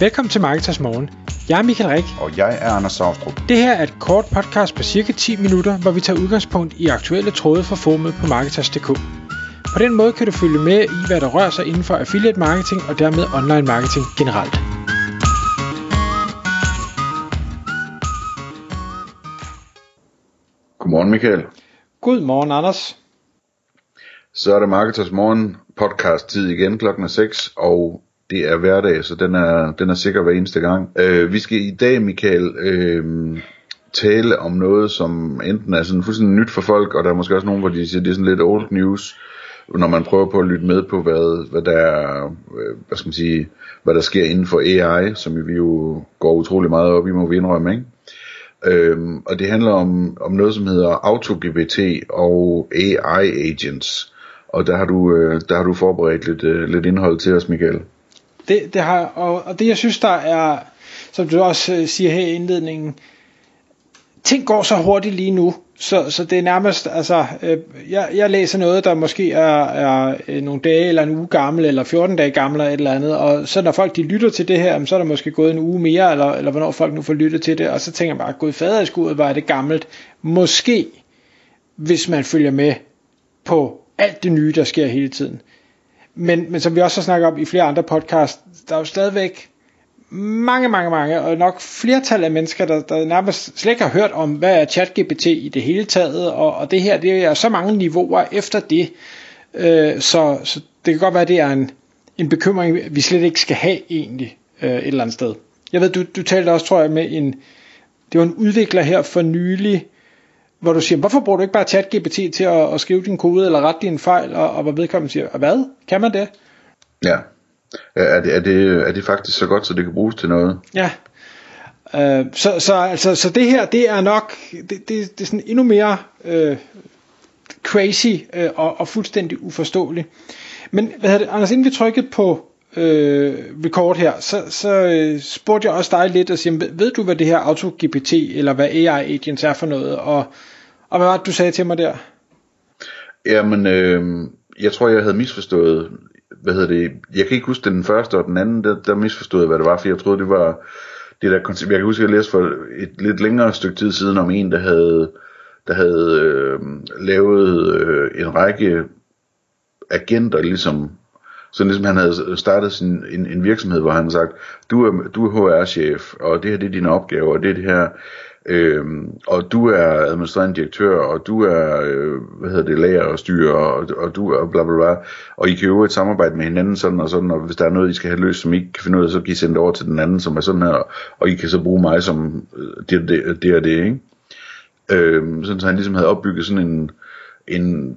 Velkommen til Marketers Morgen. Jeg er Michael Rik. Og jeg er Anders Saustrup. Det her er et kort podcast på cirka 10 minutter, hvor vi tager udgangspunkt i aktuelle tråde fra formet på Marketers.dk. På den måde kan du følge med i, hvad der rører sig inden for affiliate marketing og dermed online marketing generelt. Godmorgen Michael. Godmorgen Anders. Så er det Marketers Morgen podcast tid igen klokken 6, og det er hverdag, så den er, den er sikker hver eneste gang. Øh, vi skal i dag, Michael, øh, tale om noget, som enten er sådan fuldstændig nyt for folk, og der er måske også nogen, hvor de siger, det er sådan lidt old news, når man prøver på at lytte med på, hvad, hvad der er, øh, hvad skal man sige, hvad der sker inden for AI, som vi jo går utrolig meget op i, må vi indrømme, ikke? Øhm, og det handler om, om noget, som hedder AutoGPT og AI Agents. Og der har du, øh, der har du forberedt lidt, øh, lidt indhold til os, Michael. Det, det har, og, og det jeg synes, der er, som du også øh, siger her i indledningen, ting går så hurtigt lige nu, så, så det er nærmest, altså, øh, jeg, jeg læser noget, der måske er, er øh, nogle dage eller en uge gammel, eller 14 dage gammel eller et eller andet, og så når folk de lytter til det her, så er der måske gået en uge mere, eller, eller hvornår folk nu får lyttet til det, og så tænker jeg bare, gået fader i skuddet, var det gammelt. Måske, hvis man følger med på alt det nye, der sker hele tiden. Men, men som vi også har snakket om i flere andre podcasts, der er jo stadigvæk mange, mange, mange, og nok flertal af mennesker, der, der nærmest slet ikke har hørt om, hvad er ChatGPT i det hele taget, og, og det her, det er så mange niveauer efter det, øh, så, så det kan godt være, at det er en, en bekymring, vi slet ikke skal have egentlig øh, et eller andet sted. Jeg ved, du, du talte også, tror jeg, med en, det var en udvikler her for nylig, hvor du siger, hvorfor bruger du ikke bare ChatGPT til at, at skrive din kode eller rette din fejl, og, og hvor vedkommende siger, hvad? Kan man det? Ja. Er det, er, det, er det faktisk så godt, så det kan bruges til noget? Ja. Uh, så, så, altså, så det her, det er nok, det, det, det er sådan endnu mere uh, crazy uh, og, og fuldstændig uforståeligt. Men hvad hedder det, Anders, inden vi trykkede på øh, record her, så, så øh, spurgte jeg også dig lidt og siger, ved, ved du hvad det her AutoGPT eller hvad AI agents er for noget, og, og hvad var det du sagde til mig der? Jamen, øh, jeg tror jeg havde misforstået, hvad hedder det, jeg kan ikke huske den første og den anden, der, der misforstod jeg hvad det var, for jeg troede det var det der koncept, jeg kan huske at jeg læste for et lidt længere stykke tid siden om en, der havde, der havde øh, lavet øh, en række agenter, ligesom så ligesom han havde startet sin, en, en virksomhed, hvor han havde sagt, du er, du er HR-chef, og det her det er dine opgaver, og det er det her, øhm, og du er administrerende direktør, og du er, øh, hvad hedder det, lærer og styrer, og, og du er bla bla bla, og I kan jo et samarbejde med hinanden sådan og sådan, og hvis der er noget, I skal have løst, som I ikke kan finde ud af, så kan I sende det over til den anden, som er sådan her, og I kan så bruge mig som øh, det, det, det og det, ikke? Øhm, sådan så han ligesom havde opbygget sådan en, en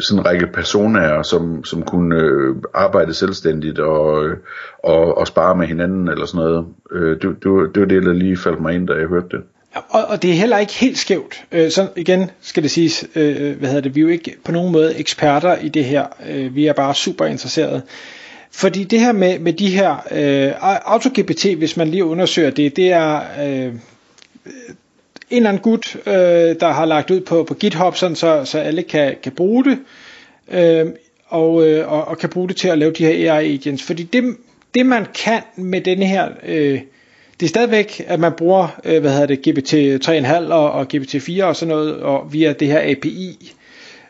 sådan en række personer, som, som kunne øh, arbejde selvstændigt og, øh, og, og spare med hinanden eller sådan noget. Øh, det, det, var, det var det, der lige faldt mig ind, da jeg hørte det. Og, og det er heller ikke helt skævt. Øh, så igen skal det siges, øh, hvad hedder det, vi er jo ikke på nogen måde eksperter i det her. Øh, vi er bare super interesserede. Fordi det her med, med de her øh, AutoGPT, hvis man lige undersøger det, det er øh, en eller anden gut, øh, der har lagt ud på, på GitHub, sådan så, så alle kan, kan bruge det, øh, og, øh, og, og kan bruge det til at lave de her AI agents. Fordi det, det man kan med denne her, øh, det er stadigvæk, at man bruger, øh, hvad hedder det, GPT 3.5 og, og GPT 4 og sådan noget, og via det her API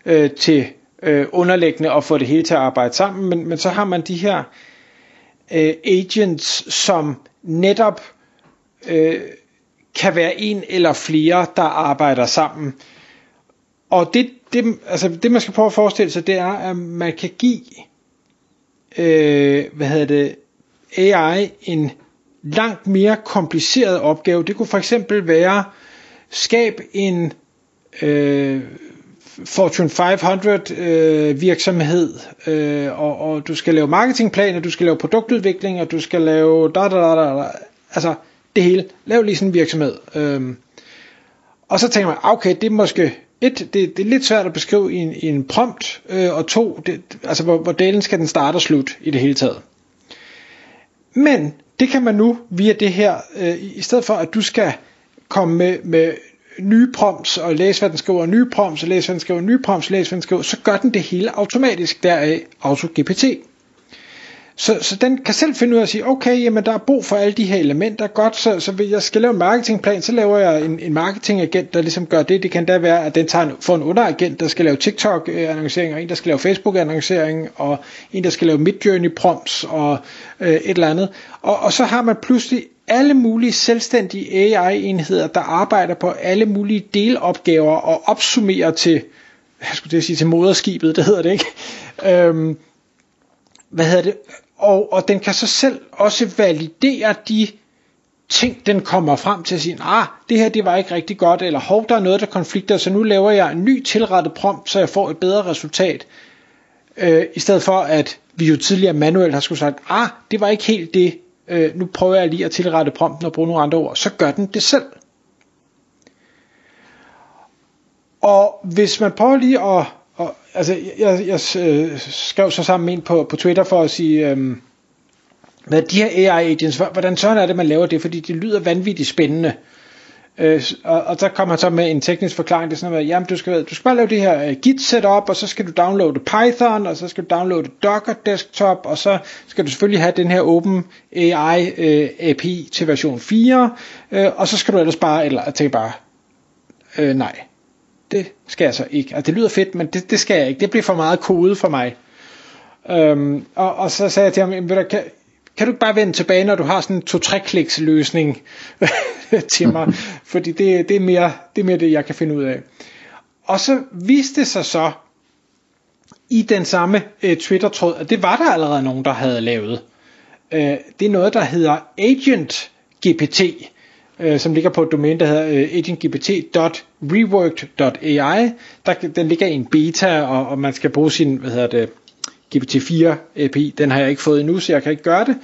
øh, til øh, underliggende og få det hele til at arbejde sammen, men, men så har man de her øh, agents, som netop øh, kan være en eller flere, der arbejder sammen. Og det, det, altså det man skal prøve at forestille sig, det er, at man kan give øh, hvad hedder det, AI en langt mere kompliceret opgave. Det kunne for eksempel være, skab en øh, Fortune 500 øh, virksomhed, øh, og, og du skal lave marketingplaner, du skal lave produktudvikling, og du skal lave da da da da. Altså, det hele. Lav lige sådan en virksomhed. Øhm, og så tænker man, ah, okay, det er måske, et, det, det er lidt svært at beskrive i en, i en prompt, øh, og to, det, altså hvor, hvor delen skal den starte og slutte i det hele taget. Men det kan man nu via det her, øh, i stedet for at du skal komme med, med nye prompts og læse hvad den skriver, nye prompts og læse hvad den skriver, nye prompts og læse hvad den skriver, så gør den det hele automatisk deraf AutoGPT. Så, så den kan selv finde ud af at sige, okay, jamen der er brug for alle de her elementer, godt, så, så hvis jeg skal lave en marketingplan, så laver jeg en, en marketingagent, der ligesom gør det. Det kan da være, at den tager en, får en underagent, der skal lave TikTok-annoncering, og en, der skal lave Facebook-annoncering, og en, der skal lave Midjourney-prompts, og øh, et eller andet. Og, og så har man pludselig alle mulige selvstændige AI-enheder, der arbejder på alle mulige delopgaver og opsummerer til, jeg skulle det sige til moderskibet, det hedder det ikke. Øhm, hvad hedder det? Og, og den kan så selv også validere de ting, den kommer frem til at sige, ah, det her det var ikke rigtig godt, eller hov, der er noget, der konflikter, så nu laver jeg en ny tilrettet prompt, så jeg får et bedre resultat. Øh, I stedet for, at vi jo tidligere manuelt har skulle sagt, ah, det var ikke helt det, øh, nu prøver jeg lige at tilrette prompten og bruge nogle andre ord, så gør den det selv. Og hvis man prøver lige at, og, altså jeg, jeg jeg øh, skrev så sammen med en på, på Twitter for at sige, øhm, hvad de her AI agents, hvordan sådan er det, man laver det, fordi det lyder vanvittigt spændende. Øh, og, og der kommer så med en teknisk forklaring, det er sådan noget, jamen du skal, du skal bare lave det her uh, git setup, og så skal du downloade Python, og så skal du downloade Docker desktop, og så skal du selvfølgelig have den her Open AI uh, øh, API til version 4, uh, øh, og så skal du ellers bare, eller tænke bare, øh, nej, det skal jeg så ikke. Altså det lyder fedt, men det, det skal jeg ikke. Det bliver for meget kode for mig. Øhm, og, og så sagde jeg til ham, kan, kan du ikke bare vende tilbage, når du har sådan en to-tre kliks løsning til mig, fordi det, det, er mere, det er mere det, jeg kan finde ud af. Og så viste det sig så i den samme øh, Twitter-tråd, at det var der allerede nogen, der havde lavet. Øh, det er noget, der hedder Agent GPT, Øh, som ligger på et domæne, der hedder øh, uh, agentgpt.reworked.ai. Der, den ligger i en beta, og, og man skal bruge sin, hvad hedder det, GPT-4 API, den har jeg ikke fået endnu, så jeg kan ikke gøre det.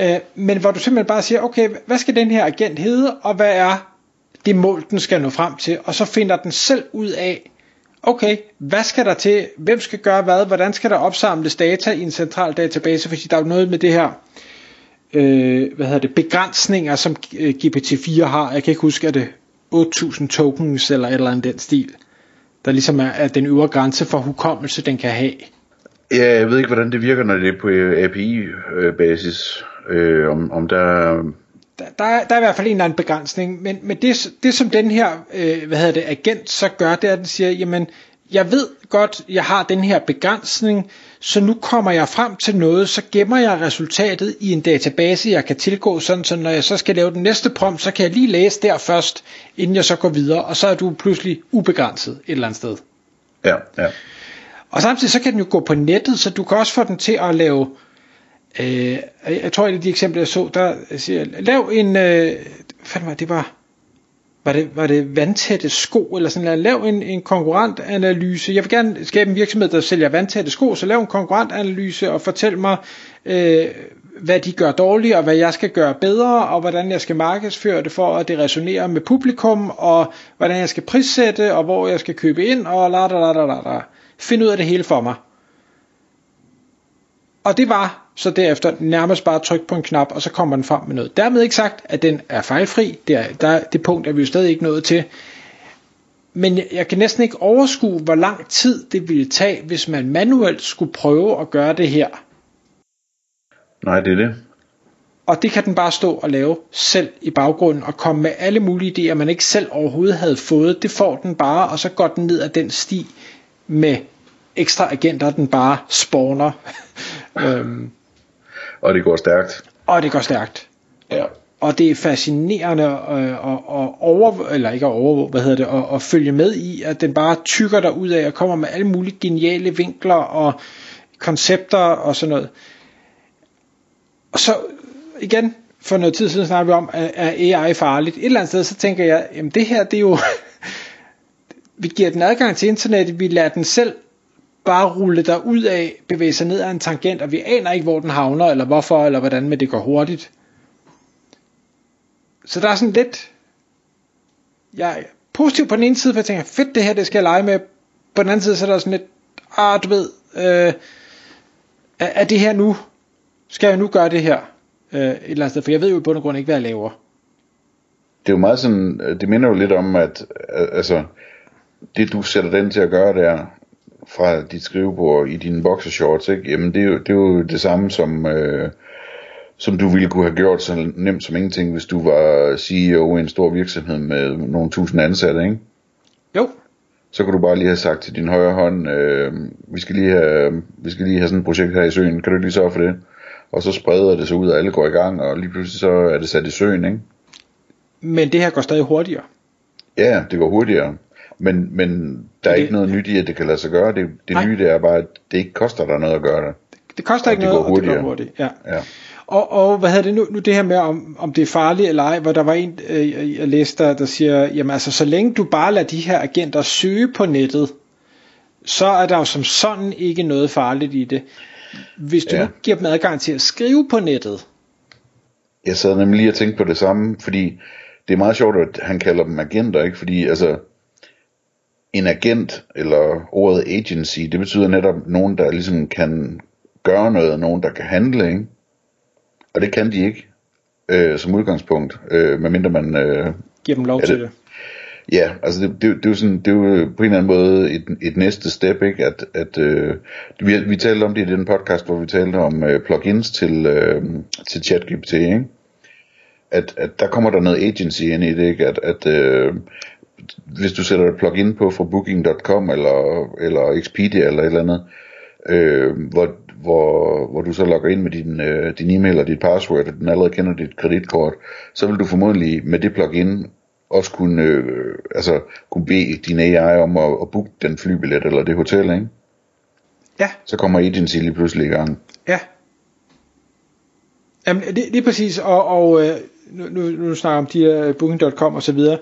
Øh, men hvor du simpelthen bare siger, okay, hvad skal den her agent hedde, og hvad er det mål, den skal nå frem til, og så finder den selv ud af, okay, hvad skal der til, hvem skal gøre hvad, hvordan skal der opsamles data i en central database, fordi der er jo noget med det her, øh, hvad hedder det, begrænsninger, som øh, GPT-4 har, jeg kan ikke huske, at det 8.000 tokens eller et eller andet den stil, der ligesom er, er den øvre grænse for hukommelse, den kan have. Ja, jeg ved ikke, hvordan det virker, når det er på øh, API-basis. Øh, om, om der... Der, der, er, der er i hvert fald en eller anden begrænsning, men, men det, det som den her øh, hvad hedder det, agent så gør, det er, at den siger, jamen, jeg ved godt, jeg har den her begrænsning, så nu kommer jeg frem til noget, så gemmer jeg resultatet i en database, jeg kan tilgå, sådan så når jeg så skal lave den næste prompt, så kan jeg lige læse der først, inden jeg så går videre, og så er du pludselig ubegrænset et eller andet sted. Ja, ja. Og samtidig så kan den jo gå på nettet, så du kan også få den til at lave, øh, jeg tror et af de eksempler jeg så, der siger, lav en, øh, hvad var det var, var det, var det vandtætte sko, eller sådan noget, lav en, en konkurrentanalyse, jeg vil gerne skabe en virksomhed, der sælger vandtætte sko, så lav en konkurrentanalyse og fortæl mig, øh, hvad de gør dårligt, og hvad jeg skal gøre bedre, og hvordan jeg skal markedsføre det for, at det resonerer med publikum, og hvordan jeg skal prissætte, og hvor jeg skal købe ind, og la la la la la. Find ud af det hele for mig. Og det var så derefter nærmest bare tryk på en knap, og så kommer den frem med noget. Dermed ikke sagt, at den er fejlfri. Det, er, der, det punkt er vi jo stadig ikke nået til. Men jeg, jeg kan næsten ikke overskue, hvor lang tid det ville tage, hvis man manuelt skulle prøve at gøre det her. Nej, det er det. Og det kan den bare stå og lave selv i baggrunden og komme med alle mulige idéer, man ikke selv overhovedet havde fået. Det får den bare, og så går den ned ad den sti med ekstra agenter, den bare spawner. Øhm, og det går stærkt. Og det går stærkt. Ja. Og det er fascinerende at, at, at over, eller ikke at over, hvad hedder det, at, at følge med i, at den bare tykker der ud af og kommer med alle mulige geniale vinkler og koncepter og sådan noget. Og så igen, for noget tid siden snakkede vi om, er AI farligt? Et eller andet sted, så tænker jeg, jamen det her, det er jo, vi giver den adgang til internettet, vi lader den selv bare rulle der ud af, bevæge sig ned ad en tangent, og vi aner ikke, hvor den havner, eller hvorfor, eller hvordan, men det går hurtigt. Så der er sådan lidt, jeg er positiv på den ene side, for jeg tænker, fedt det her, det skal jeg lege med. På den anden side, så er der sådan lidt, ah, du ved, øh, er, det her nu, skal jeg nu gøre det her, øh, et eller andet sted, for jeg ved jo i bund og grund ikke, hvad jeg laver. Det er jo meget sådan, øh, det minder jo lidt om, at øh, altså, det du sætter den til at gøre der, fra dit skrivebord i dine boxershorts, ikke? Jamen det er, jo, det er jo det samme som, øh, som du ville kunne have gjort så nemt som ingenting, hvis du var CEO i en stor virksomhed med nogle tusind ansatte, ikke? Jo. Så kan du bare lige have sagt til din højre hånd, øh, vi, skal lige have, vi skal lige have sådan et projekt her i søen, kan du ikke lige sørge for det? Og så spreder det sig ud, og alle går i gang, og lige pludselig så er det sat i søen, ikke? Men det her går stadig hurtigere. Ja, det går hurtigere. Men, men der er det, ikke noget nyt i, at det kan lade sig gøre. Det, det nye det er bare, at det ikke koster dig noget at gøre det. Det koster ikke det noget, og det går hurtigt. Ja. Ja. Og, og hvad hedder det nu, nu det her med, om, om det er farligt eller ej, hvor der var en, øh, jeg læste der, der siger, jamen altså, så længe du bare lader de her agenter søge på nettet, så er der jo som sådan ikke noget farligt i det. Hvis du Ja. ja. giver dem adgang til at skrive på nettet, Jeg sad nemlig lige og tænkte på det samme, fordi det er meget sjovt, at han kalder dem agenter, ikke? Fordi altså, en agent, eller ordet agency, det betyder netop nogen, der ligesom kan gøre noget, nogen, der kan handle, ikke? Og det kan de ikke, øh, som udgangspunkt, øh, medmindre man øh, giver dem lov Ja, til det- det. Ja, altså det, det, det er jo sådan, det er jo på en eller anden måde et, et næste step, ikke? At, at øh, vi, vi talte om det i den podcast, hvor vi talte om øh, plugins til, øh, til ChatGPT, ikke? At, at der kommer der noget agency ind i det, ikke? At, at øh, hvis du sætter et plugin på fra booking.com eller, eller Expedia eller et eller andet, øh, hvor, hvor, hvor du så logger ind med din, øh, din e-mail og dit password, og den allerede kender dit kreditkort, så vil du formodentlig med det plugin også kunne, øh, altså, kunne bede din AI om at, at booke den flybillet eller det hotel, ikke? Ja, Så kommer agency lige pludselig i gang. ja. Jamen, det, det er præcis, og, og øh, nu, nu, nu snakker om de her booking.com og så videre.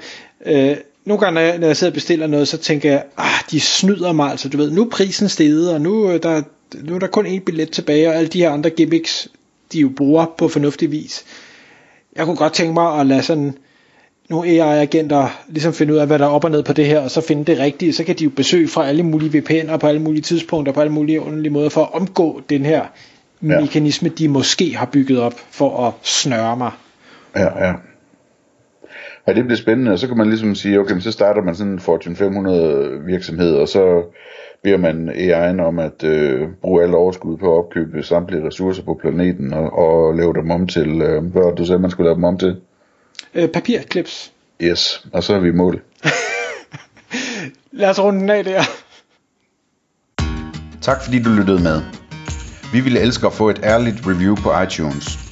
Øh, nogle gange, når jeg, når jeg sidder og bestiller noget, så tænker jeg, ah, de snyder mig altså, du ved, nu er prisen steget, og nu, øh, der, nu er der kun én billet tilbage, og alle de her andre gimmicks, de jo bruger på fornuftig vis. Jeg kunne godt tænke mig at lade sådan nogle AI-agenter ligesom finde ud af, hvad der er op og ned på det her, og så finde det rigtige, så kan de jo besøge fra alle mulige VPN'er på alle mulige tidspunkter, på alle mulige underlige måder, for at omgå den her Ja. mekanisme, de måske har bygget op for at snøre mig. Ja, ja. Og det bliver spændende, og så kan man ligesom sige, okay, men så starter man sådan en Fortune 500 virksomhed, og så beder man AI'en om at øh, bruge alt overskud på at opkøbe samtlige ressourcer på planeten, og, og lave dem om til, øh, hvad du sagde, man skulle lave dem om til? Øh, papirklips. Yes, og så er vi i mål. Lad os runde den af der. Tak fordi du lyttede med. Vi ville elske at få et ærligt review på iTunes.